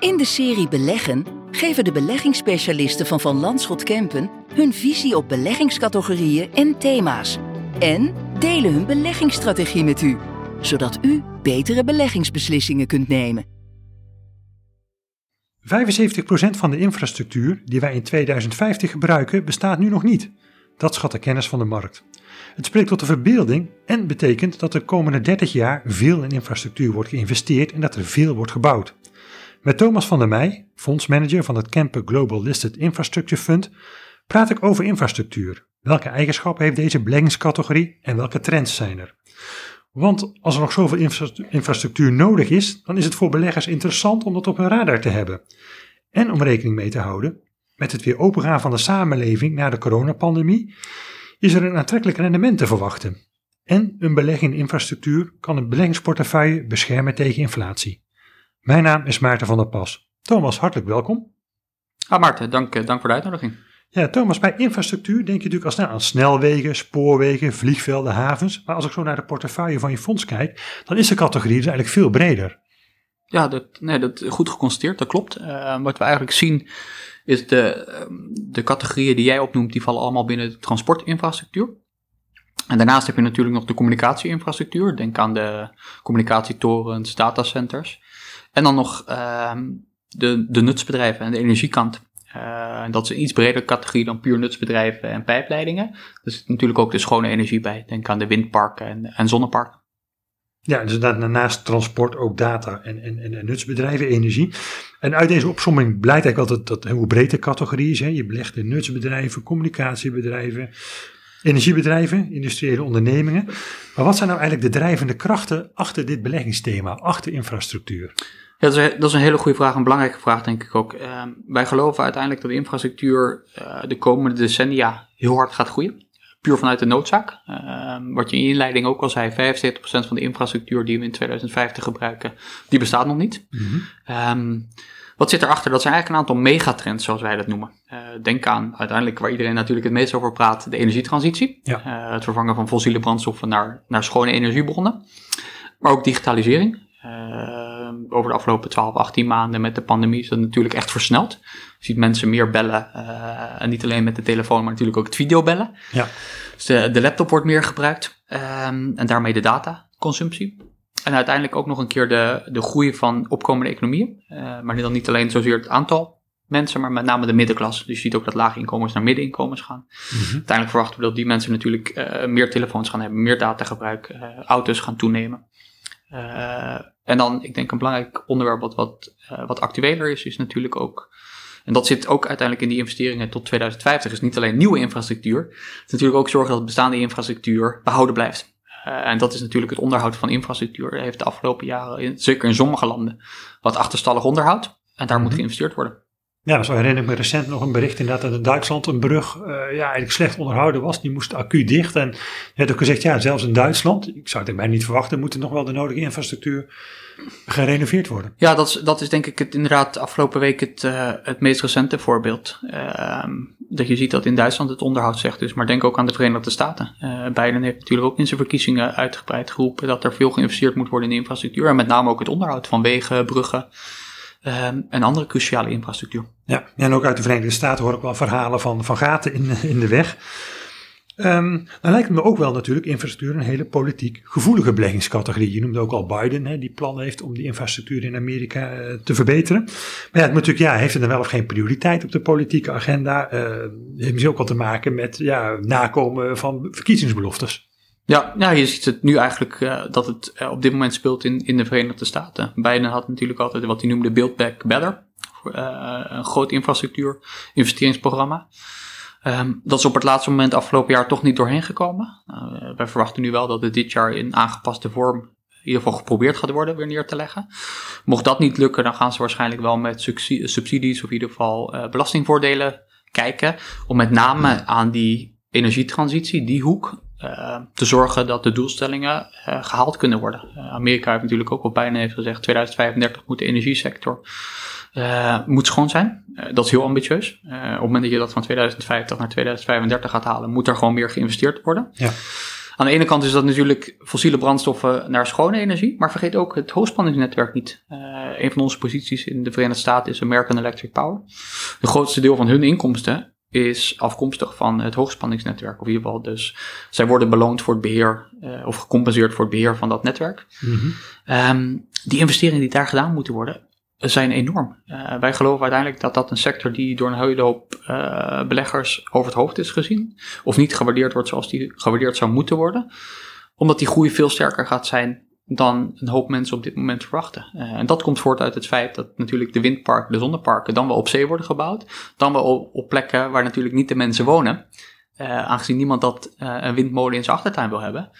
In de serie Beleggen geven de beleggingsspecialisten van Van Landschot Kempen hun visie op beleggingscategorieën en thema's. En delen hun beleggingsstrategie met u, zodat u betere beleggingsbeslissingen kunt nemen. 75% van de infrastructuur die wij in 2050 gebruiken bestaat nu nog niet. Dat schat de kennis van de markt. Het spreekt tot de verbeelding en betekent dat de komende 30 jaar veel in infrastructuur wordt geïnvesteerd en dat er veel wordt gebouwd. Met Thomas van der Meij, fondsmanager van het Kempen Global Listed Infrastructure Fund, praat ik over infrastructuur. Welke eigenschappen heeft deze beleggingscategorie en welke trends zijn er? Want als er nog zoveel infrastructuur nodig is, dan is het voor beleggers interessant om dat op hun radar te hebben. En om rekening mee te houden met het weer opengaan van de samenleving na de coronapandemie, is er een aantrekkelijk rendement te verwachten. En een belegging in infrastructuur kan een beleggingsportefeuille beschermen tegen inflatie. Mijn naam is Maarten van der Pas. Thomas, hartelijk welkom. Ah Maarten, dank, eh, dank voor de uitnodiging. Ja, Thomas, bij infrastructuur denk je natuurlijk al snel aan snelwegen, spoorwegen, vliegvelden, havens. Maar als ik zo naar de portefeuille van je fonds kijk, dan is de categorie dus eigenlijk veel breder. Ja, dat, nee, dat goed geconstateerd, dat klopt. Uh, wat we eigenlijk zien is de, ehm, de categorieën die jij opnoemt, die vallen allemaal binnen de transportinfrastructuur. En daarnaast heb je natuurlijk nog de communicatieinfrastructuur. Denk aan de communicatietorens, datacenters. En dan nog uh, de, de nutsbedrijven en de energiekant. Uh, dat is een iets bredere categorie dan puur nutsbedrijven en pijpleidingen. Er zit natuurlijk ook de schone energie bij. Denk aan de windparken en, en zonneparken. Ja, dus naast transport ook data en, en, en, nutsbedrijven, energie. En uit deze opsomming blijkt eigenlijk altijd dat hoe breed de categorie is. Hè. Je belegt in nutsbedrijven, communicatiebedrijven, energiebedrijven, industriële ondernemingen. Maar wat zijn nou eigenlijk de drijvende krachten achter dit beleggingsthema, achter infrastructuur? Ja, dat, is een, dat is een hele goede vraag, een belangrijke vraag denk ik ook. Uh, wij geloven uiteindelijk dat de infrastructuur uh, de komende decennia heel hard gaat groeien. Puur vanuit de noodzaak. Uh, wat je in je inleiding ook al zei, 75% van de infrastructuur die we in 2050 gebruiken, die bestaat nog niet. Mm -hmm. Wat zit erachter? Dat zijn eigenlijk een aantal megatrends, zoals wij dat noemen. Uh, denk aan uiteindelijk waar iedereen natuurlijk het meest over praat, de energietransitie. Ja. Uh, het vervangen van fossiele brandstoffen naar, naar schone energiebronnen. Maar ook digitalisering. Uh, over de afgelopen 12, 18 maanden met de pandemie is dat natuurlijk echt versneld. Je ziet mensen meer bellen. en niet alleen met de telefoon, maar natuurlijk ook het videobellen. Ja. Dus de, de laptop wordt meer gebruikt. Um, en daarmee de dataconsumptie. En uiteindelijk ook nog een keer de, de groei van opkomende economieën. Uh, maar dan niet alleen zozeer het aantal mensen, maar met name de middenklasse. Dus je ziet ook dat lage inkomens naar middeninkomens gaan. Mm -hmm. Uiteindelijk verwachten we dat die mensen natuurlijk uh, meer telefoons gaan hebben, meer datagebruik, uh, auto's gaan toenemen. en dan, ik denk een belangrijk onderwerp wat, wat, wat actueler is, is natuurlijk ook en dat zit ook uiteindelijk in die investeringen tot 2050. is niet alleen nieuwe infrastructuur. Het is natuurlijk ook zorgen dat bestaande infrastructuur behouden blijft. Uh, en dat is natuurlijk het onderhoud van infrastructuur. heeft de afgelopen jaren, in, zeker in sommige landen, wat achterstallig onderhoud. En daar moet mhm. geïnvesteerd worden. Ja, zo herinner ik me recent nog een bericht inderdaad dat in Duitsland een brug uh, ja, eigenlijk slecht onderhouden was. Die moest acuut dicht. En je hebt ook gezegd, ja, zelfs in Duitsland, ik zou het mij niet verwachten, moet er nog wel de nodige infrastructuur gerenoveerd worden. Ja, dat is, dat is denk ik het, inderdaad afgelopen week het, uh, het meest recente voorbeeld. Uh, dat je ziet dat in Duitsland het onderhoud zegt is, maar denk ook aan de Verenigde Staten. Uh, Biden heeft natuurlijk ook in zijn verkiezingen uitgebreid geroepen dat er veel geïnvesteerd moet worden in de infrastructuur. En met name ook het onderhoud van wegen, bruggen. Um, en andere cruciale infrastructuur. Ja, en ook uit de Verenigde Staten hoor ik wel verhalen van, van gaten in, in de weg. Um, dan lijkt het me ook wel natuurlijk infrastructuur een hele politiek gevoelige beleggingscategorie. Je noemde ook al Biden, hè, die plannen heeft om die infrastructuur in Amerika uh, te verbeteren. Maar ja, het natuurlijk, ja, heeft het dan wel of geen prioriteit op de politieke agenda? Uh, heeft misschien ook wel te maken met ja, nakomen van verkiezingsbeloftes. Ja, ja, je ziet het nu eigenlijk uh, dat het uh, op dit moment speelt in, in de Verenigde Staten. Biden had natuurlijk altijd wat hij noemde Build Back Better. Uh, een groot infrastructuur investeringsprogramma. Um, dat is op het laatste moment afgelopen jaar toch niet doorheen gekomen. Uh, wij verwachten nu wel dat het dit jaar in aangepaste vorm in ieder geval geprobeerd gaat worden weer neer te leggen. Mocht dat niet lukken, dan gaan ze waarschijnlijk wel met subsidies of in ieder geval belastingvoordelen kijken. Om met name aan die energietransitie, die hoek, te zorgen dat de doelstellingen uh, gehaald kunnen worden. Uh, Amerika heeft natuurlijk ook al bijna heeft gezegd, 2035 moet de energiesector moet schoon zijn. dat is heel ambitieus. op het moment dat je dat van 2050 naar 2035 gaat halen, moet er gewoon meer geïnvesteerd worden. Ja. Aan de ene kant is dat natuurlijk fossiele brandstoffen naar schone energie, maar vergeet ook het hoogspanningsnetwerk niet. Een van onze posities in de Verenigde Staten is American Electric Power. De grootste deel van hun inkomsten is afkomstig van het hoogspanningsnetwerk. Of in ieder geval, dus zij worden beloond voor het beheer, uh, of gecompenseerd voor het beheer van dat netwerk. Mm um, die investeringen die daar gedaan moeten worden, zijn enorm. Uh, wij geloven uiteindelijk dat dat een sector die door een hele hoop uh, beleggers over het hoofd is gezien. Of niet gewaardeerd wordt zoals die gewaardeerd zou moeten worden. Omdat die groei veel sterker gaat zijn dan een hoop mensen op dit moment verwachten. Uh, en dat komt voort uit het feit dat natuurlijk de windparken, de zonneparken, dan wel op zee worden gebouwd. Dan wel op, plekken waar natuurlijk niet de mensen wonen. aangezien niemand dat een windmolen in zijn achtertuin wil hebben.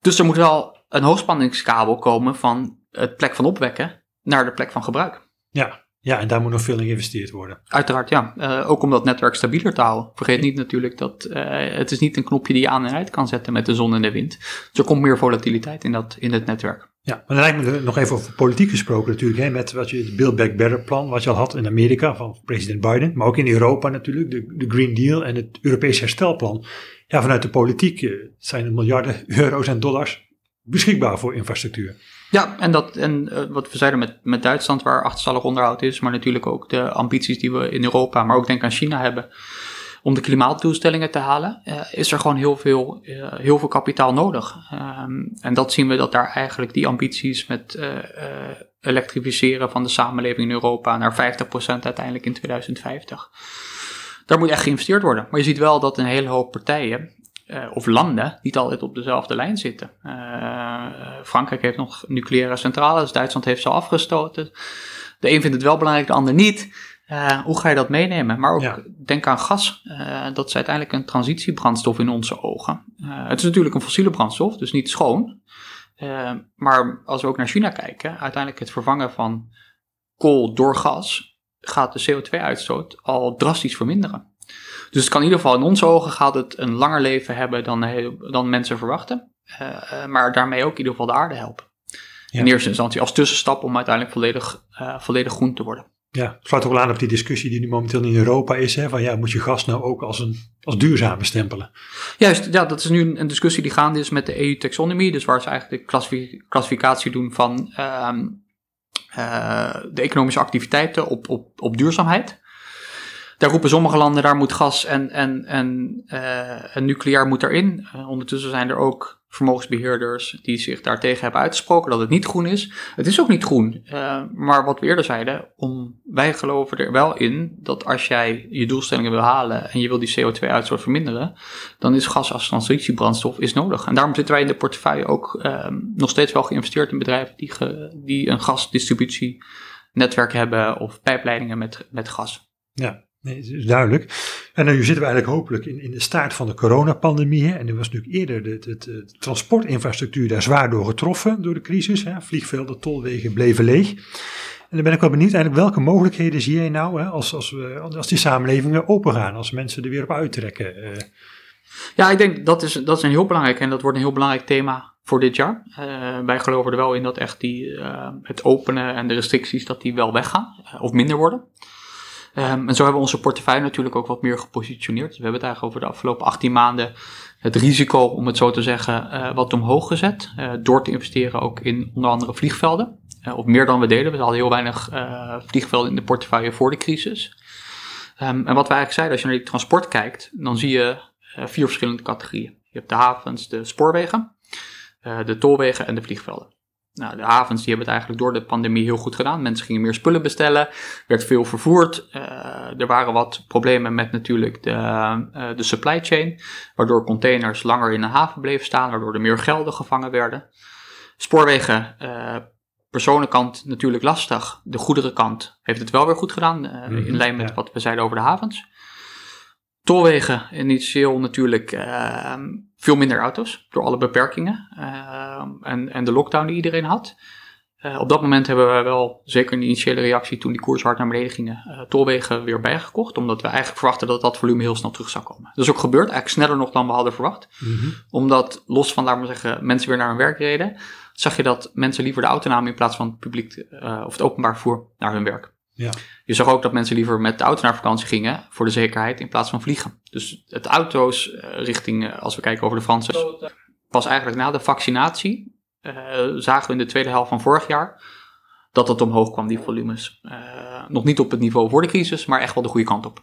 Dus er moet wel een hoogspanningskabel komen van het plek van opwekken naar de plek van gebruik. Ja, ja en daar moet nog veel in geïnvesteerd worden. Uiteraard, ja. Uh, ook om dat netwerk stabieler te houden. Vergeet niet natuurlijk dat uh, het is niet een knopje die je aan en uit kan zetten met de zon en de wind. Dus er komt meer volatiliteit in, dat, in het netwerk. Ja, maar dan lijkt me nog even over politiek gesproken natuurlijk, hè, met wat je, het Build Back Better plan, wat je al had in Amerika van president Biden, maar ook in Europa natuurlijk, de, de Green Deal en het Europees herstelplan. Ja, vanuit de politiek uh, zijn er miljarden euro's en dollars beschikbaar voor infrastructuur. Ja, en, dat, en uh, wat we zeiden met, met Duitsland, waar achterstallig onderhoud is, maar natuurlijk ook de ambities die we in Europa, maar ook denk aan China hebben, om de klimaatdoelstellingen te halen, uh, is er gewoon heel veel, uh, heel veel kapitaal nodig. Um, en dat zien we dat daar eigenlijk die ambities met elektrificeren van de samenleving in Europa naar 50% uiteindelijk in 2050. Daar moet echt geïnvesteerd worden. Maar je ziet wel dat een hele hoop partijen uh, of landen niet altijd op dezelfde lijn zitten. Uh, Frankrijk heeft nog nucleaire centrales, Duitsland heeft ze afgestoten. De een vindt het wel belangrijk, de ander niet. Uh, hoe ga je dat meenemen? Maar ook ja. denk aan gas. dat is uiteindelijk een transitiebrandstof in onze ogen. het is natuurlijk een fossiele brandstof, dus niet schoon. maar als we ook naar China kijken, uiteindelijk het vervangen van kool door gas gaat de CO2-uitstoot al drastisch verminderen. Dus het kan in ieder geval in onze ogen gaat het een langer leven hebben dan, dan mensen verwachten. Uh, maar daarmee ook in ieder geval de aarde helpen. Ja. In eerste instantie als tussenstap om uiteindelijk volledig, uh, volledig groen te worden. Ja, het sluit ook wel aan op die discussie die nu momenteel in Europa is. Hè, van ja, moet je gas nou ook als, een, als duurzaam bestempelen? Juist, ja, dat is nu een, discussie die gaande is met de EU-taxonomie. Dus waar ze eigenlijk de klassificatie doen van uh, uh, de economische activiteiten op, op, op duurzaamheid. Daar roepen sommige landen, daar moet gas en, en, en, uh, nucleair moet erin. Uh, ondertussen zijn er ook vermogensbeheerders die zich daartegen hebben uitgesproken dat het niet groen is. Het is ook niet groen, uh, maar wat we eerder zeiden, om, wij geloven er wel in dat als jij je doelstellingen wil halen en je wil die CO2-uitstoot verminderen, dan is gas als transitiebrandstof is nodig. En daarom zitten wij in de portefeuille ook nog steeds wel geïnvesteerd in bedrijven die, die een gasdistributienetwerk hebben of pijpleidingen met, met gas. Ja, Nee, is duidelijk. En nu zitten we eigenlijk hopelijk in, in de staart van de coronapandemie. En er was natuurlijk eerder de, transportinfrastructuur daar zwaar door getroffen door de crisis. Hè. Vliegvelden, tolwegen bleven leeg. En dan ben ik wel benieuwd eigenlijk welke mogelijkheden zie jij nou hè, als, als, we, als die samenlevingen open gaan, als mensen er weer op uittrekken? Uh. Ja, ik denk dat is, dat is een heel belangrijk en dat wordt een heel belangrijk thema voor dit jaar. Uh, wij geloven er wel in dat echt die, uh, het openen en de restricties dat die wel weggaan of minder worden. Um, en zo hebben we onze portefeuille natuurlijk ook wat meer gepositioneerd. Dus we hebben het eigenlijk over de afgelopen 18 maanden het risico, om het zo te zeggen, uh, wat omhoog gezet. Uh, door te investeren ook in onder andere vliegvelden. Uh, of meer dan we deden. We hadden heel weinig vliegvelden in de portefeuille voor de crisis. Um, en wat wij eigenlijk zeiden, als je naar die transport kijkt, dan zie je vier verschillende categorieën. Je hebt de havens, de spoorwegen, de tolwegen en de vliegvelden. Nou, de havens die hebben het eigenlijk door de pandemie heel goed gedaan. Mensen gingen meer spullen bestellen, werd veel vervoerd. Uh, er waren wat problemen met natuurlijk de, uh, de supply chain, waardoor containers langer in de haven bleven staan, waardoor er meer gelden gevangen werden. Spoorwegen, uh, personenkant natuurlijk lastig. De goederenkant heeft het wel weer goed gedaan, mm-hmm, in lijn met ja. wat we zeiden over de havens. Tolwegen, initieel natuurlijk uh, veel minder auto's door alle beperkingen uh, en, en de lockdown die iedereen had. Uh, op dat moment hebben we wel, zeker in de initiële reactie toen die koers hard naar beneden gingen, uh, tolwegen weer bijgekocht. Omdat we eigenlijk verwachten dat dat volume heel snel terug zou komen. Dat is ook gebeurd, eigenlijk sneller nog dan we hadden verwacht. Mm-hmm. Omdat los van, laten we zeggen, mensen weer naar hun werk reden, zag je dat mensen liever de auto namen in plaats van het publiek of het openbaar vervoer naar hun werk. Ja. Je zag ook dat mensen liever met de auto naar vakantie gingen voor de zekerheid in plaats van vliegen. Dus het auto's uh, richting, uh, als we kijken over de Franse. pas eigenlijk na de vaccinatie uh, zagen we in de tweede helft van vorig jaar dat het omhoog kwam, die volumes. Uh, nog niet op het niveau voor de crisis, maar echt wel de goede kant op.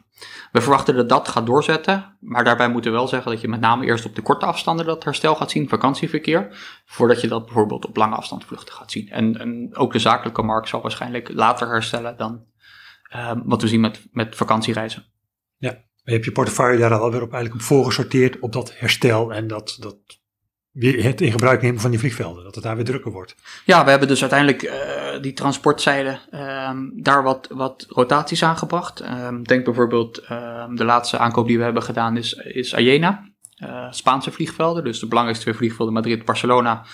We verwachten dat dat gaat doorzetten, maar daarbij moeten we wel zeggen dat je met name eerst op de korte afstanden dat herstel gaat zien, vakantieverkeer, voordat je dat bijvoorbeeld op lange afstandvluchten gaat zien. En, en ook de zakelijke markt zal waarschijnlijk later herstellen dan uh, wat we zien met, met vakantiereizen. Ja, je hebt je portefeuille daar alweer op eigenlijk op voorgesorteerd op dat herstel en dat, dat het in gebruik nemen van die vliegvelden, dat het daar weer drukker wordt. Ja, we hebben dus uiteindelijk uh, die transportzijde um, daar wat, wat rotaties aangebracht. Um, denk bijvoorbeeld, um, de laatste aankoop die we hebben gedaan is, is Ayena, uh, Spaanse vliegvelden. Dus de belangrijkste vliegvelden, Madrid-Barcelona,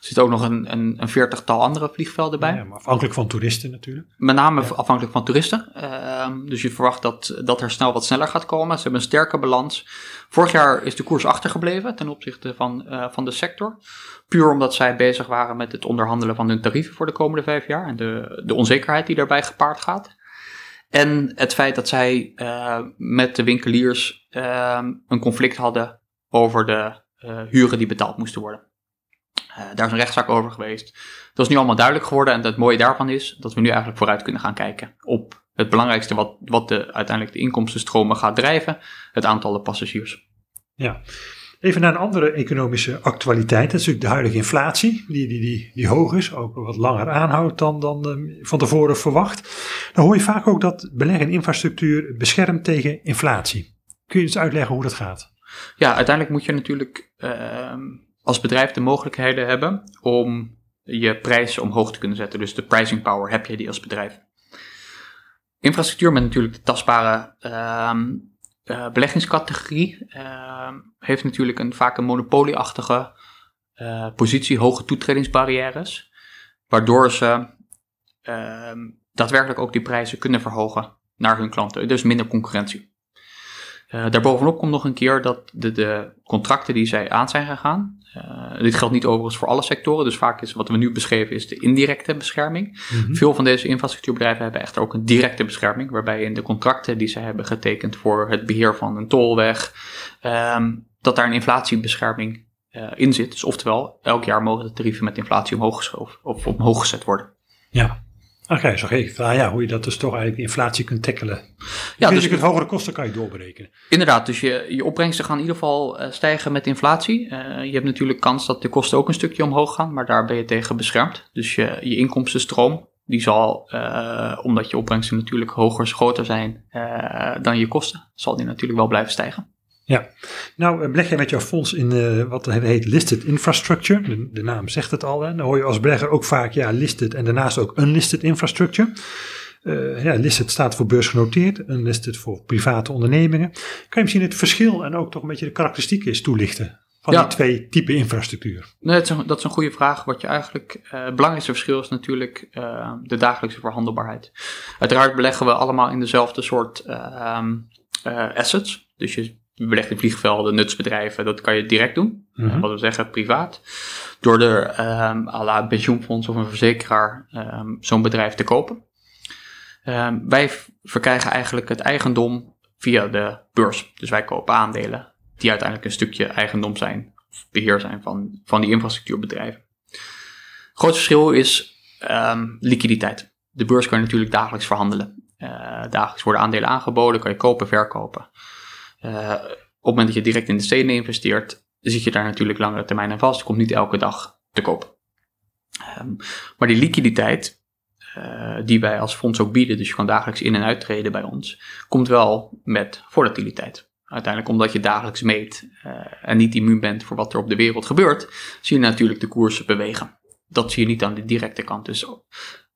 zit ook nog een, een, een veertigtal andere vliegvelden bij. Ja, maar afhankelijk van toeristen natuurlijk. Met name afhankelijk van toeristen. Uh, dus je verwacht dat, dat er snel wat sneller gaat komen. Ze hebben een sterke balans. Vorig jaar is de koers achtergebleven ten opzichte van, uh, van de sector. Puur omdat zij bezig waren met het onderhandelen van hun tarieven voor de komende vijf jaar. En de, de onzekerheid die daarbij gepaard gaat. En het feit dat zij uh, met de winkeliers ehm, een conflict hadden over de uh, huren die betaald moesten worden. Uh, daar is een rechtszaak over geweest. Dat is nu allemaal duidelijk geworden en het mooie daarvan is dat we nu eigenlijk vooruit kunnen gaan kijken op het belangrijkste wat, wat de, uiteindelijk de inkomstenstromen gaat drijven, het aantal passagiers. Ja, even naar een andere economische actualiteit. Dat is natuurlijk de huidige inflatie, die, die, die, die hoog is, ook wat langer aanhoudt dan, dan uh, van tevoren verwacht. Dan hoor je vaak ook dat beleggen in infrastructuur beschermt tegen inflatie. Kun je eens uitleggen hoe dat gaat? Ja, uiteindelijk moet je natuurlijk uh, als bedrijf de mogelijkheden hebben om je prijzen omhoog te kunnen zetten. Dus de pricing power heb je die als bedrijf. Infrastructuur met natuurlijk de tastbare uh, beleggingscategorie uh, heeft natuurlijk een, vaak een monopolieachtige uh, positie, hoge toetredingsbarrières, waardoor ze ehm, daadwerkelijk ook die prijzen kunnen verhogen naar hun klanten. Dus minder concurrentie. Uh, daarbovenop komt nog een keer dat de, de contracten die zij aan zijn gegaan, uh, dit geldt niet overigens voor alle sectoren, dus vaak is wat we nu beschreven is de indirecte bescherming. Mm -hmm. Veel van deze infrastructuurbedrijven hebben echter ook een directe bescherming, waarbij in de contracten die ze hebben getekend voor het beheer van een tolweg, um, dat daar een inflatiebescherming uh, in zit. Dus oftewel, elk jaar mogen de tarieven met inflatie omhoog geschoven of omhoog gezet worden. Ja, Oké, okay, zo geef ah, ja, hoe je dat dus toch eigenlijk de inflatie kunt tackelen. Ja, dus je kunt hogere kosten kan je doorberekenen. Inderdaad, dus je, je opbrengsten gaan in ieder geval uh, stijgen met inflatie. Uh, je hebt natuurlijk kans dat de kosten ook een stukje omhoog gaan, maar daar ben je tegen beschermd. Dus je, je inkomstenstroom, die zal, uh, omdat je opbrengsten natuurlijk hoger, groter zijn dan je kosten, zal die natuurlijk wel blijven stijgen. Ja, nou beleg je met jouw fonds in uh, wat heet listed infrastructure. De, de, naam zegt het al. Hè? Dan hoor je als belegger ook vaak ja, listed en daarnaast ook unlisted infrastructure. Uh, ja, listed staat voor beursgenoteerd, unlisted voor private ondernemingen. Kan je misschien het verschil en ook toch een beetje de karakteristieken eens toelichten van ja. die twee typen infrastructuur? Nee, dat, is een, dat is een goede vraag. Wat je eigenlijk, uh, het belangrijkste verschil is natuurlijk de dagelijkse verhandelbaarheid. Uiteraard beleggen we allemaal in dezelfde soort assets. Dus je in vliegvelden, nutsbedrijven, dat kan je direct doen. Mm -hmm. Wat we zeggen, privaat. Door er um, à la pensioenfonds of een verzekeraar um, zo'n bedrijf te kopen. Um, wij verkrijgen eigenlijk het eigendom via de beurs. Dus wij kopen aandelen die uiteindelijk een stukje eigendom zijn, of beheer zijn van, van die infrastructuurbedrijven. Grootste verschil is liquiditeit. De beurs kan je natuurlijk dagelijks verhandelen. Uh, dagelijks worden aandelen aangeboden, kan je kopen, verkopen. Uh, op het moment dat je direct in de stenen investeert, zit je daar natuurlijk langere termijn aan vast. Je komt niet elke dag te koop. Um, maar die liquiditeit, uh, die wij als fonds ook bieden, dus je kan dagelijks in- en uittreden bij ons, komt wel met volatiliteit. Uiteindelijk omdat je dagelijks meet uh, en niet immuun bent voor wat er op de wereld gebeurt, zie je natuurlijk de koersen bewegen. Dat zie je niet aan de directe kant. Dus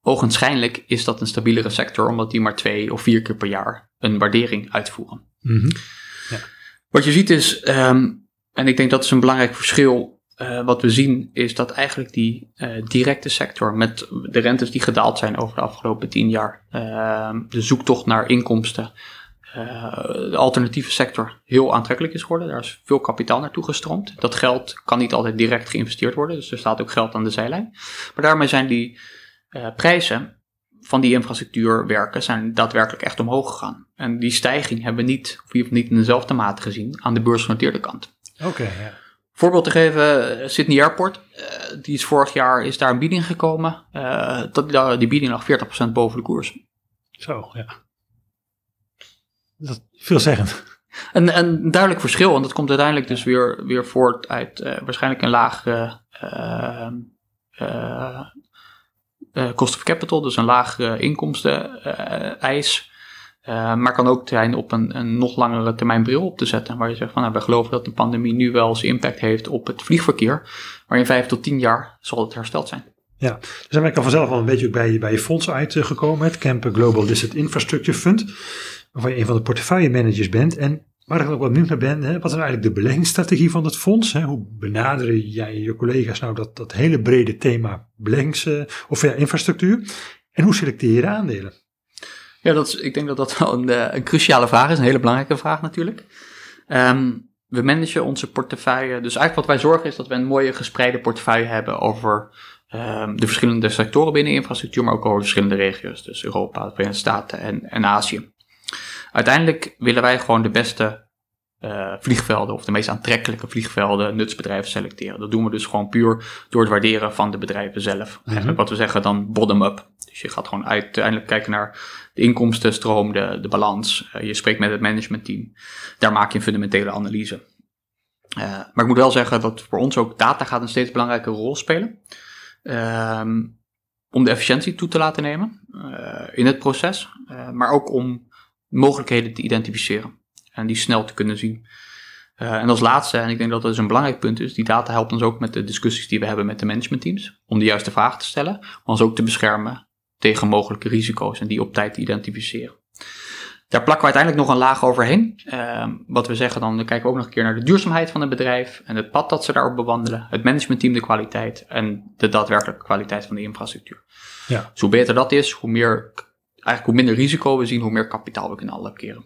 ogenschijnlijk is dat een stabielere sector, omdat die maar twee of vier keer per jaar een waardering uitvoeren. Mm. Wat je ziet is, um, en ik denk dat is een belangrijk verschil. Uh, wat we zien is dat eigenlijk die uh, directe sector met de rentes die gedaald zijn over de afgelopen tien jaar, uh, de zoektocht naar inkomsten, uh, de alternatieve sector heel aantrekkelijk is geworden. Daar is veel kapitaal naartoe gestroomd. Dat geld kan niet altijd direct geïnvesteerd worden, dus er staat ook geld aan de zijlijn. Maar daarmee zijn die prijzen van die infrastructuurwerken zijn daadwerkelijk echt omhoog gegaan. En die stijging hebben we niet, of niet in dezelfde mate gezien, aan de beursgenoteerde kant. Oké, okay, ja. Voorbeeld te geven, Sydney Airport, die is vorig jaar is daar een bieding gekomen. dat, die bieding lag 40% boven de koers. Zo, ja. Dat veelzeggend. Een, een duidelijk verschil, en dat komt uiteindelijk dus weer, weer voort uit uh, waarschijnlijk een laag uh, uh, cost of capital, dus een laag inkomsten-eis. maar kan ook zijn op een, een nog langere termijn bril op te zetten. Waar je zegt van nou, we geloven dat de pandemie nu wel zijn impact heeft op het vliegverkeer. Maar in vijf tot tien jaar zal het hersteld zijn. Ja, dus dan ben ik al vanzelf al een beetje bij, bij je fonds uitgekomen, het Camper Global Listed Infrastructure Fund, waarvan je een van de portefeuille-managers bent. En waar ik ook wat benieuwd naar ben, hè, wat is nou eigenlijk de beleggingsstrategie van het fonds? Hè? Hoe benaderen jij en je collega's nou dat, dat hele brede thema beleggings- uh, of ja, infrastructuur? En hoe selecteer je de aandelen? Ja, dat is, ik denk dat dat wel een, eh, een cruciale vraag is, een hele belangrijke vraag natuurlijk. Um, we managen onze portefeuille, dus eigenlijk wat wij zorgen is dat we een mooie gespreide portefeuille hebben over um, de verschillende sectoren binnen infrastructuur, maar ook over verschillende regio's, dus Europa, de Verenigde Staten en, en Azië. Uiteindelijk willen wij gewoon de beste uh, vliegvelden of de meest aantrekkelijke vliegvelden, nutsbedrijven selecteren. Dat doen we dus gewoon puur door het waarderen van de bedrijven zelf. Mhm. Eigenlijk wat we zeggen dan bottom-up. Dus je gaat gewoon uiteindelijk kijken naar de inkomstenstroom, de, de balans. Uh, je spreekt met het managementteam. Daar maak je een fundamentele analyse. Uh, maar ik moet wel zeggen dat voor ons ook data gaat een steeds belangrijke rol spelen. Ehm, om de efficiëntie toe te laten nemen in het proces. maar ook om mogelijkheden te identificeren en die snel te kunnen zien. Uh, en als laatste, en ik denk dat dat dus een belangrijk punt is, die data helpt ons ook met de discussies die we hebben met de managementteams, om de juiste vragen te stellen, maar ons ook te beschermen tegen mogelijke risico's en die op tijd te identificeren. Daar plakken we uiteindelijk nog een laag overheen. Uh, wat we zeggen dan, dan kijken we ook nog een keer naar de duurzaamheid van het bedrijf en het pad dat ze daarop bewandelen, het managementteam de kwaliteit en de daadwerkelijke kwaliteit van de infrastructuur. Ja. Dus hoe beter dat is, hoe meer eigenlijk hoe minder risico we zien, hoe meer kapitaal we kunnen allokeren.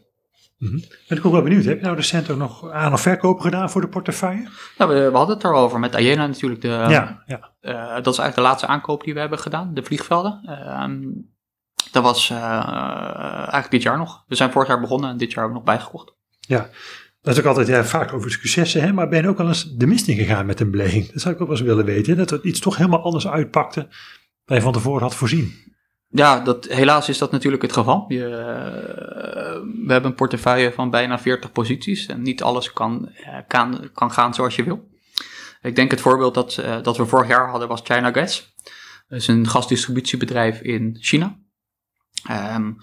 Mm -hmm. Ben ik ook wel benieuwd, heb je nou recent ook nog aan- of verkopen gedaan voor de portefeuille? Nou, we, we hadden het erover met Ayena natuurlijk. De, ja, ja. Uh, dat is eigenlijk de laatste aankoop die we hebben gedaan, de vliegvelden. Uh, dat was uh, eigenlijk dit jaar nog. We zijn vorig jaar begonnen en dit jaar hebben we nog bijgekocht. Ja, dat is ook altijd ja, vaak over successen, hè? maar ben je ook wel eens de mist in gegaan met een belegging? Dat zou ik ook wel eens willen weten, dat het iets toch helemaal anders uitpakte dan je van tevoren had voorzien ja, dat, helaas is dat natuurlijk het geval. Je, we hebben een portefeuille van bijna 40 posities en niet alles kan, kan, kan gaan zoals je wil. Ik denk het voorbeeld dat, dat we vorig jaar hadden was China Gas. Dat is een gasdistributiebedrijf in China. Um,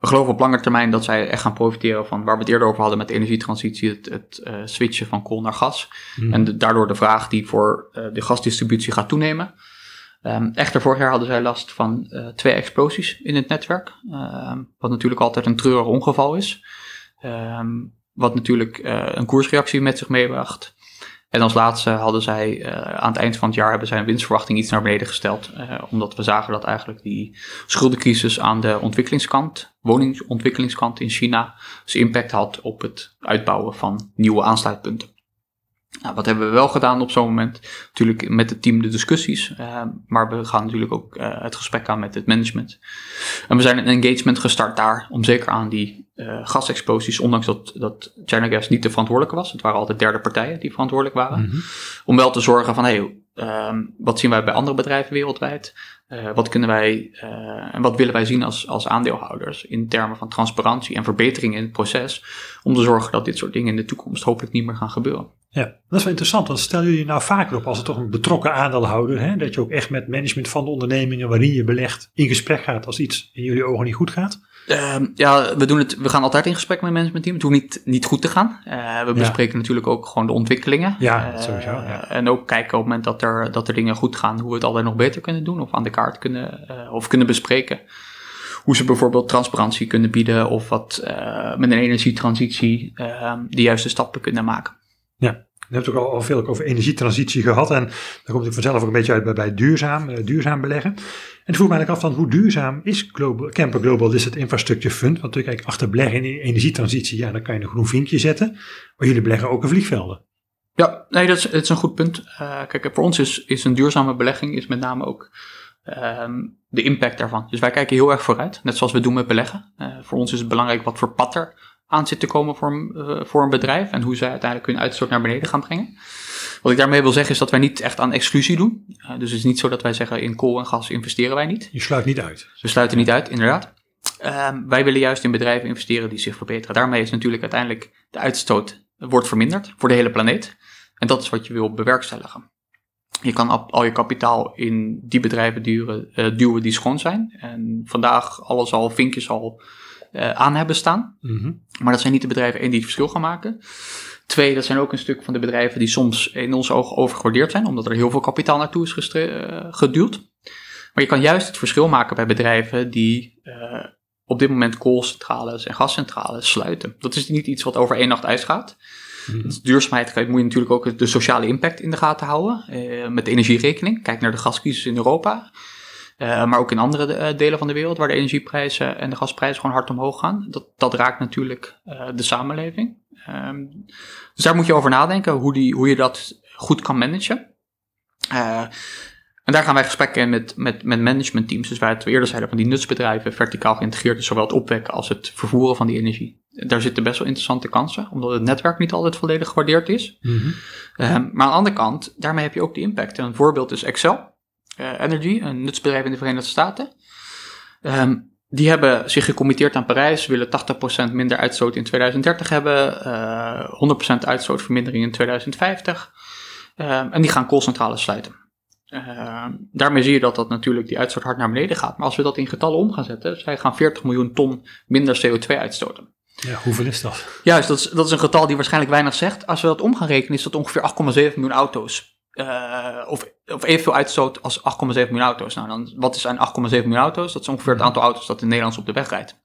we geloven op lange termijn dat zij echt gaan profiteren van waar we het eerder over hadden met de energietransitie, het, het uh, switchen van kool naar gas. Mm. En de, daardoor de vraag die voor uh, de gasdistributie gaat toenemen. Um, echter, vorig jaar hadden zij last van uh, twee explosies in het netwerk. Um, wat natuurlijk altijd een treurig ongeval is. Um, wat natuurlijk uh, een koersreactie met zich meebracht. En als laatste hadden zij uh, aan het eind van het jaar hebben zij een winstverwachting iets naar beneden gesteld. omdat we zagen dat eigenlijk die schuldencrisis aan de ontwikkelingskant, woningontwikkelingskant in China, zijn impact had op het uitbouwen van nieuwe aansluitpunten. Nou, wat hebben we wel gedaan op zo'n moment? Natuurlijk met het team de discussies, uh, maar we gaan natuurlijk ook uh, het gesprek aan met het management. En we zijn een engagement gestart daar om zeker aan die uh, gasexplosies, ondanks dat, dat China Gas niet de verantwoordelijke was, het waren altijd derde partijen die verantwoordelijk waren, mm -hmm. om wel te zorgen van, hé, hey, wat zien wij bij andere bedrijven wereldwijd? wat kunnen wij en wat willen wij zien als, als aandeelhouders in termen van transparantie en verbetering in het proces, om te zorgen dat dit soort dingen in de toekomst hopelijk niet meer gaan gebeuren. Ja, dat is wel interessant. Want stel jullie nou vaker op als het toch een betrokken aandeelhouder, hè, dat je ook echt met management van de ondernemingen waarin je belegt in gesprek gaat als iets in jullie ogen niet goed gaat? Uh, ja, we, doen het, we gaan altijd in gesprek met het managementteam. Het hoeft niet, niet goed te gaan. Uh, we bespreken ja. natuurlijk ook gewoon de ontwikkelingen. Ja, uh, sowieso. Ja. En ook kijken op het moment dat er, dat er dingen goed gaan, hoe we het altijd nog beter kunnen doen of aan de kaart kunnen, of kunnen bespreken hoe ze bijvoorbeeld transparantie kunnen bieden of wat met een energietransitie uh, de juiste stappen kunnen maken. Ja, je hebt ook al, veel over energietransitie gehad en daar komt ik vanzelf ook een beetje uit bij, bij duurzaam, uh, duurzaam beleggen. En het vroeg me eigenlijk af van hoe duurzaam is Global, Camper Global Listed Infrastructure Fund? Want natuurlijk achter beleggen in energietransitie, ja, dan kan je een groen vinkje zetten, maar jullie beleggen ook in vliegvelden. Ja, nee, dat is, is een goed punt. Uh, kijk, voor ons is, is een duurzame belegging is met name ook um, de impact daarvan. Dus wij kijken heel erg vooruit, net zoals we doen met beleggen. Uh, voor ons is het belangrijk wat voor pad er aan zit te komen voor, uh, voor een bedrijf en hoe zij uiteindelijk hun uitstoot naar beneden gaan brengen. Wat ik daarmee wil zeggen is dat wij niet echt aan exclusie doen. Uh, dus het is niet zo dat wij zeggen in kool en gas investeren wij niet. Je sluit niet uit. We sluiten niet uit, inderdaad. Um, wij willen juist in bedrijven investeren die zich verbeteren. Daarmee is natuurlijk uiteindelijk de uitstoot wordt verminderd voor de hele planeet. En dat is wat je wil bewerkstelligen. Je kan al je kapitaal in die bedrijven duwen, duwen die schoon zijn. En vandaag alles al, vinkjes al uh, aan hebben staan. Mm -hmm. Maar dat zijn niet de bedrijven één die het verschil gaan maken. Twee, dat zijn ook een stuk van de bedrijven die soms in onze ogen overgewaardeerd zijn, omdat er heel veel kapitaal naartoe is uh, geduwd. Maar je kan juist het verschil maken bij bedrijven die uh, op dit moment koolcentrales en gascentrales sluiten. Dat is niet iets wat over één nacht uitgaat. Mm -hmm. Duurzaamheid moet je natuurlijk ook de sociale impact in de gaten houden. Uh, met de energierekening. Kijk naar de gascrisis in Europa. Uh, maar ook in andere uh, delen van de wereld waar de energieprijzen en de gasprijzen gewoon hard omhoog gaan. Dat, dat raakt natuurlijk uh, de samenleving. Um, dus daar moet je over nadenken hoe, die, hoe je dat goed kan managen. en daar gaan wij gesprekken in met, met, met managementteams. Dus waar het eerder zeiden van die nutsbedrijven verticaal geïntegreerd is, zowel het opwekken als het vervoeren van die energie. Daar zitten best wel interessante kansen, omdat het netwerk niet altijd volledig gewaardeerd is. Mm -hmm. um, maar aan de andere kant, daarmee heb je ook die impact. En een voorbeeld is Excel. Uh, Energy, een nutsbedrijf in de Verenigde Staten. Um, die hebben zich gecommitteerd aan Parijs, willen 80% minder uitstoot in 2030 hebben, uh, 100% uitstootvermindering in 2050. Uh, en die gaan koolcentrales sluiten. Uh, daarmee zie je dat dat natuurlijk die uitstoot hard naar beneden gaat. Maar als we dat in getallen om gaan zetten, zij gaan 40 miljoen ton minder CO2 uitstoten. Ja, hoeveel is dat? Juist, dat is, dat is een getal die waarschijnlijk weinig zegt. Als we dat om gaan rekenen, is dat ongeveer 8,7 miljoen auto's uh, of, of evenveel uitstoot als 8,7 miljoen auto's. Nou, dan, wat is een 8,7 miljoen auto's? Dat is ongeveer het aantal auto's dat in Nederland op de weg rijdt.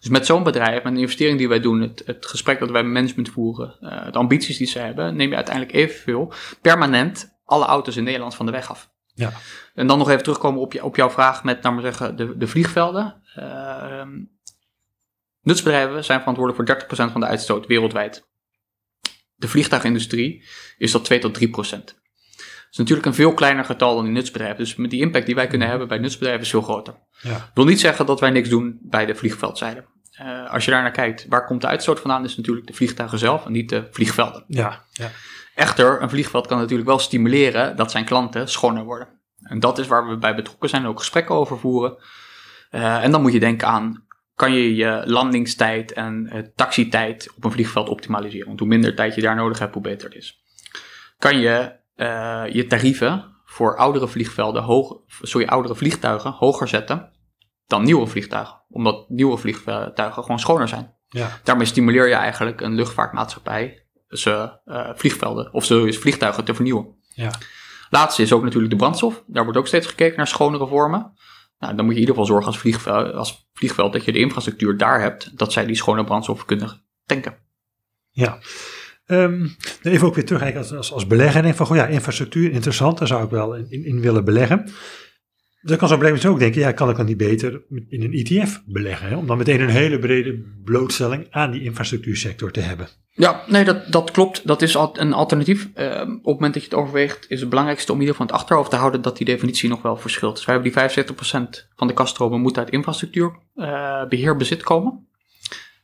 Dus met zo'n bedrijf, met de investering die wij doen, het, het gesprek dat wij met management voeren, uh, de ambities die ze hebben, neem je uiteindelijk evenveel permanent alle auto's in Nederland van de weg af. Ja. En dan nog even terugkomen op, je, op jouw vraag met, nou maar zeggen, de, de vliegvelden. Uh, nutsbedrijven zijn verantwoordelijk voor 30% van de uitstoot wereldwijd. De vliegtuigindustrie is dat 2 tot 3 procent. Dat is natuurlijk een veel kleiner getal dan die nutsbedrijven. Dus met die impact die wij kunnen hebben bij nutsbedrijven is veel groter. Ja. Wil niet zeggen dat wij niks doen bij de vliegveldzijde. Uh, als je daar naar kijkt, waar komt de uitstoot vandaan, is natuurlijk de vliegtuigen zelf en niet de vliegvelden. Ja, ja. Echter, een vliegveld kan natuurlijk wel stimuleren dat zijn klanten schoner worden. En dat is waar we bij betrokken zijn en ook gesprekken over voeren. Uh, en dan moet je denken aan, kan je je landingstijd en uh, taxitijd op een vliegveld optimaliseren? Want hoe minder tijd je daar nodig hebt, hoe beter het is. Kan je uh, je tarieven voor oudere vliegvelden, hoog, sorry, oudere vliegtuigen hoger zetten dan nieuwe vliegtuigen. Omdat nieuwe vliegtuigen gewoon schoner zijn. Ja. Daarmee stimuleer je eigenlijk een luchtvaartmaatschappij ze uh, vliegvelden of ze vliegtuigen te vernieuwen. Ja. Laatste is ook natuurlijk de brandstof. Daar wordt ook steeds gekeken naar schonere vormen. Nou, dan moet je in ieder geval zorgen als vliegveld, als vliegveld dat je de infrastructuur daar hebt, dat zij die schone brandstof kunnen tanken. Ja. Um, even ook weer terug als, als, als belegger. En van, goh, ja, infrastructuur, interessant, daar zou ik wel in, willen beleggen. Dan kan zo'n bedrijf ook denken, ja, kan ik dan niet beter in een ETF beleggen? Hè? Om dan meteen een hele brede blootstelling aan die infrastructuursector te hebben. Ja, nee, dat, dat klopt. Dat is een alternatief. Uh, op het moment dat je het overweegt, is het belangrijkste om in ieder geval het achterhoofd te houden dat die definitie nog wel verschilt. Dus wij hebben die 75% van de kaststromen moet uit infrastructuurbeheer uh, bezit komen.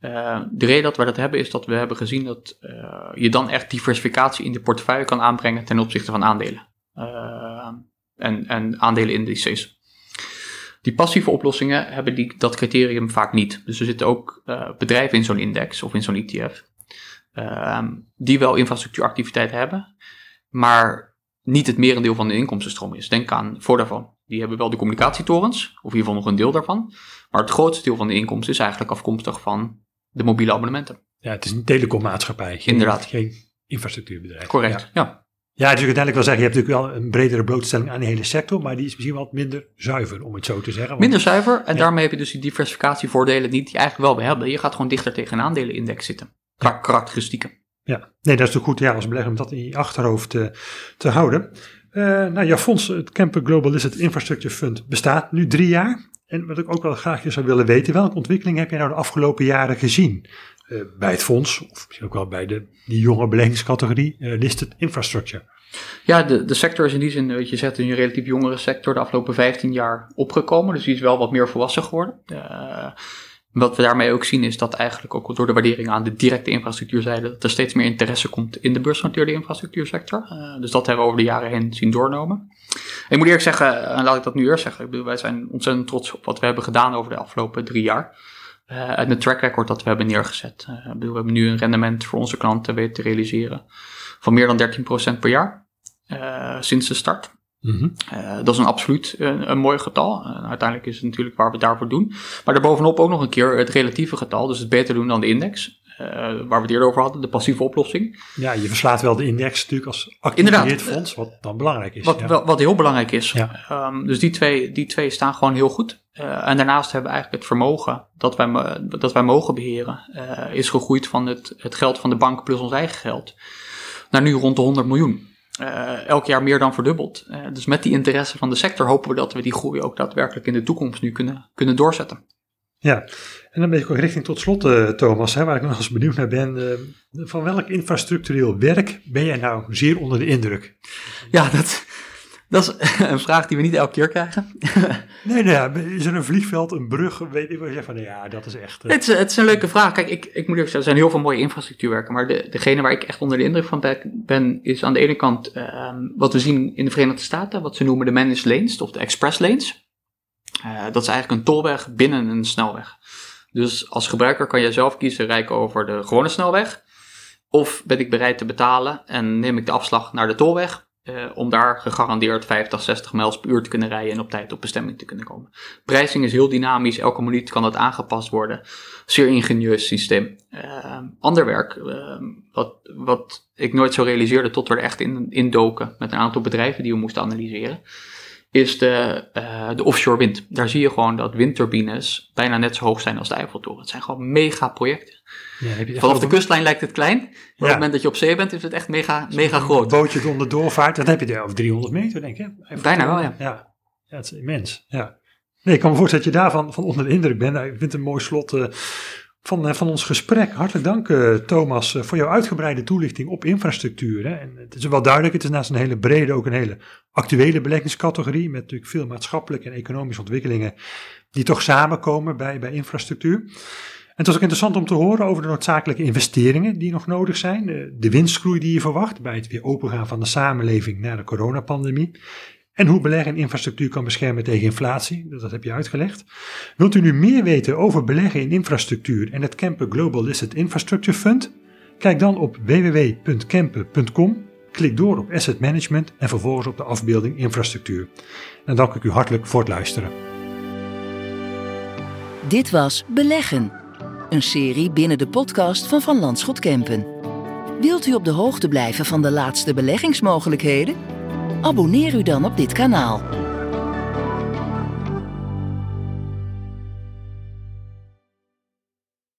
Uh, de reden dat we dat hebben is dat we hebben gezien dat uh, je dan echt diversificatie in de portefeuille kan aanbrengen ten opzichte van aandelen. Uh, en, en aandelenindices. Die passieve oplossingen hebben die, dat criterium vaak niet. Dus er zitten ook bedrijven in zo'n index of in zo'n ETF die wel infrastructuuractiviteit hebben, maar niet het merendeel van de inkomstenstroom is. Denk aan Vodafone. Die hebben wel de communicatietorens, of geval nog een deel daarvan. Maar het grootste deel van de inkomsten is eigenlijk afkomstig van de mobiele abonnementen. Ja, het is een telecommaatschappij. Geen, Inderdaad. Geen infrastructuurbedrijf. Correct, ja. ja. Ja, dus uiteindelijk wel zeggen, je hebt natuurlijk wel een bredere blootstelling aan de hele sector, maar die is misschien wat minder zuiver, om het zo te zeggen. Want, minder zuiver, en ja. daarmee heb je dus die diversificatievoordelen niet die eigenlijk wel hebben. Je gaat gewoon dichter tegen een aandelenindex zitten, qua ja. karakteristieken. Ja, nee, dat is toch goed ja, als belegger om dat in je achterhoofd te, te houden. Uh, nou, jouw fonds, het Kemper Global Listed Infrastructure Fund, bestaat nu drie jaar. En wat ik ook wel graag zou willen weten, welke ontwikkeling heb je nou de afgelopen jaren gezien? Uh, bij het fonds, of misschien ook wel bij de, die jonge beleggingscategorie, uh, listed infrastructure. Ja, de, de sector is in die zin, weet je zegt, een relatief jongere sector de afgelopen 15 jaar opgekomen. Dus die is wel wat meer volwassen geworden. Uh, Wat we daarmee ook zien is dat eigenlijk ook door de waardering aan de directe infrastructuurzijde, dat er steeds meer interesse komt in de beursgenoteerde infrastructuursector. Dus dat hebben we over de jaren heen zien doornomen. Ik moet eerlijk zeggen, en laat ik dat nu eerst zeggen, ik bedoel, wij zijn ontzettend trots op wat we hebben gedaan over de afgelopen drie jaar. Uh, en de track record dat we hebben neergezet. Uh, bedoel, we hebben nu een rendement voor onze klanten weten te realiseren van meer dan 13% per jaar sinds de start. Mm dat is een absoluut een, mooi getal. uiteindelijk is het natuurlijk waar we het daarvoor doen. Maar daarbovenop ook nog een keer het relatieve getal, dus het beter doen dan de index. Uh, waar we het eerder over hadden, de passieve oplossing. Ja, je verslaat wel de index natuurlijk als activeerd fonds, wat dan belangrijk is. Wat, ja. wel, wat heel belangrijk is. Ja. Um, dus die twee, die twee staan gewoon heel goed. Uh, en daarnaast hebben we eigenlijk het vermogen dat wij, dat wij mogen beheren, uh, is gegroeid van het, het geld van de bank plus ons eigen geld naar nu rond de 100 miljoen. Uh, elk jaar meer dan verdubbeld. Dus met die interesse van de sector hopen we dat we die groei ook daadwerkelijk in de toekomst nu kunnen, kunnen doorzetten. Ja, en dan ben ik ook richting tot slot, uh, Thomas, hè, waar ik nog eens benieuwd naar ben. van welk infrastructureel werk ben jij nou zeer onder de indruk? Ja, dat, dat is een vraag die we niet elke keer krijgen. nee, nee, is er een vliegveld, een brug? Weet ik je van, ja, dat is echt... Uh... Het, is, het is een leuke vraag. Kijk, ik, ik moet even zeggen, er zijn heel veel mooie infrastructuurwerken, maar de, degene waar ik echt onder de indruk van ben, is aan de ene kant uh, wat we zien in de Verenigde Staten, wat ze noemen de managed lanes, of de express lanes. Uh, dat is eigenlijk een tolweg binnen een snelweg. Dus als gebruiker kan je zelf kiezen, rijken over de gewone snelweg, of ben ik bereid te betalen en neem ik de afslag naar de tolweg, uh, om daar gegarandeerd 50, 60 mijls per uur te kunnen rijden en op tijd op bestemming te kunnen komen. Prijzing is heel dynamisch, elke minuut kan dat aangepast worden. Zeer ingenieus systeem. Uh, ander werk, wat, wat ik nooit zo realiseerde tot we er echt in, in doken met een aantal bedrijven die we moesten analyseren, is de, de offshore wind. Daar zie je gewoon dat windturbines bijna net zo hoog zijn als de Eiffeltoren. Het zijn gewoon mega projecten. Ja, Vanaf de kustlijn lijkt het klein, maar op het moment dat je op zee bent, is het echt mega, mega groot. Een bootje onder doorvaart, dan heb je er over 300 meter, denk ik. Bijna wel, ja. ja. Ja, het is immens. Ja. Nee, ik kan me voorstellen dat je daarvan van onder de indruk bent. Nou, ik vind het een mooi slot uh, van, uh, van ons gesprek. Hartelijk dank, uh, Thomas, voor jouw uitgebreide toelichting op infrastructuur. En het is wel duidelijk, het is naast een hele brede ook een hele actuele beleggingscategorie. Met natuurlijk veel maatschappelijke en economische ontwikkelingen die toch samenkomen bij, bij infrastructuur het was ook interessant om te horen over de noodzakelijke investeringen die nog nodig zijn, de winstgroei die je verwacht bij het weer opengaan van de samenleving na de coronapandemie en hoe beleggen in infrastructuur kan beschermen tegen inflatie. Dat heb je uitgelegd. Wilt u nu meer weten over beleggen in infrastructuur en het Kempen Global Listed Infrastructure Fund? Kijk dan op www.kempen.com, klik door op Asset Management en vervolgens op de afbeelding infrastructuur. En dank ik u hartelijk voor het luisteren. Dit was Beleggen een serie binnen de podcast van Van Landschot Kempen. Wilt u op de hoogte blijven van de laatste beleggingsmogelijkheden? Abonneer u dan op dit kanaal.